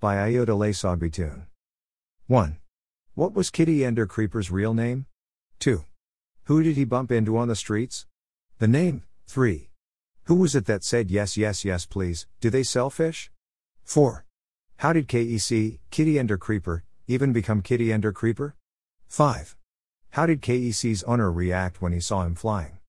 by Iota Le Sogbitune. 1. What was Kitty Ender Creeper's real name? 2. Who did he bump into on the streets? The name, 3. Who was it that said yes, yes, yes, please? Do they sell fish? 4. How did KEC, Kitty Ender Creeper, even become Kitty Ender Creeper? 5. How did KEC's owner react when he saw him flying?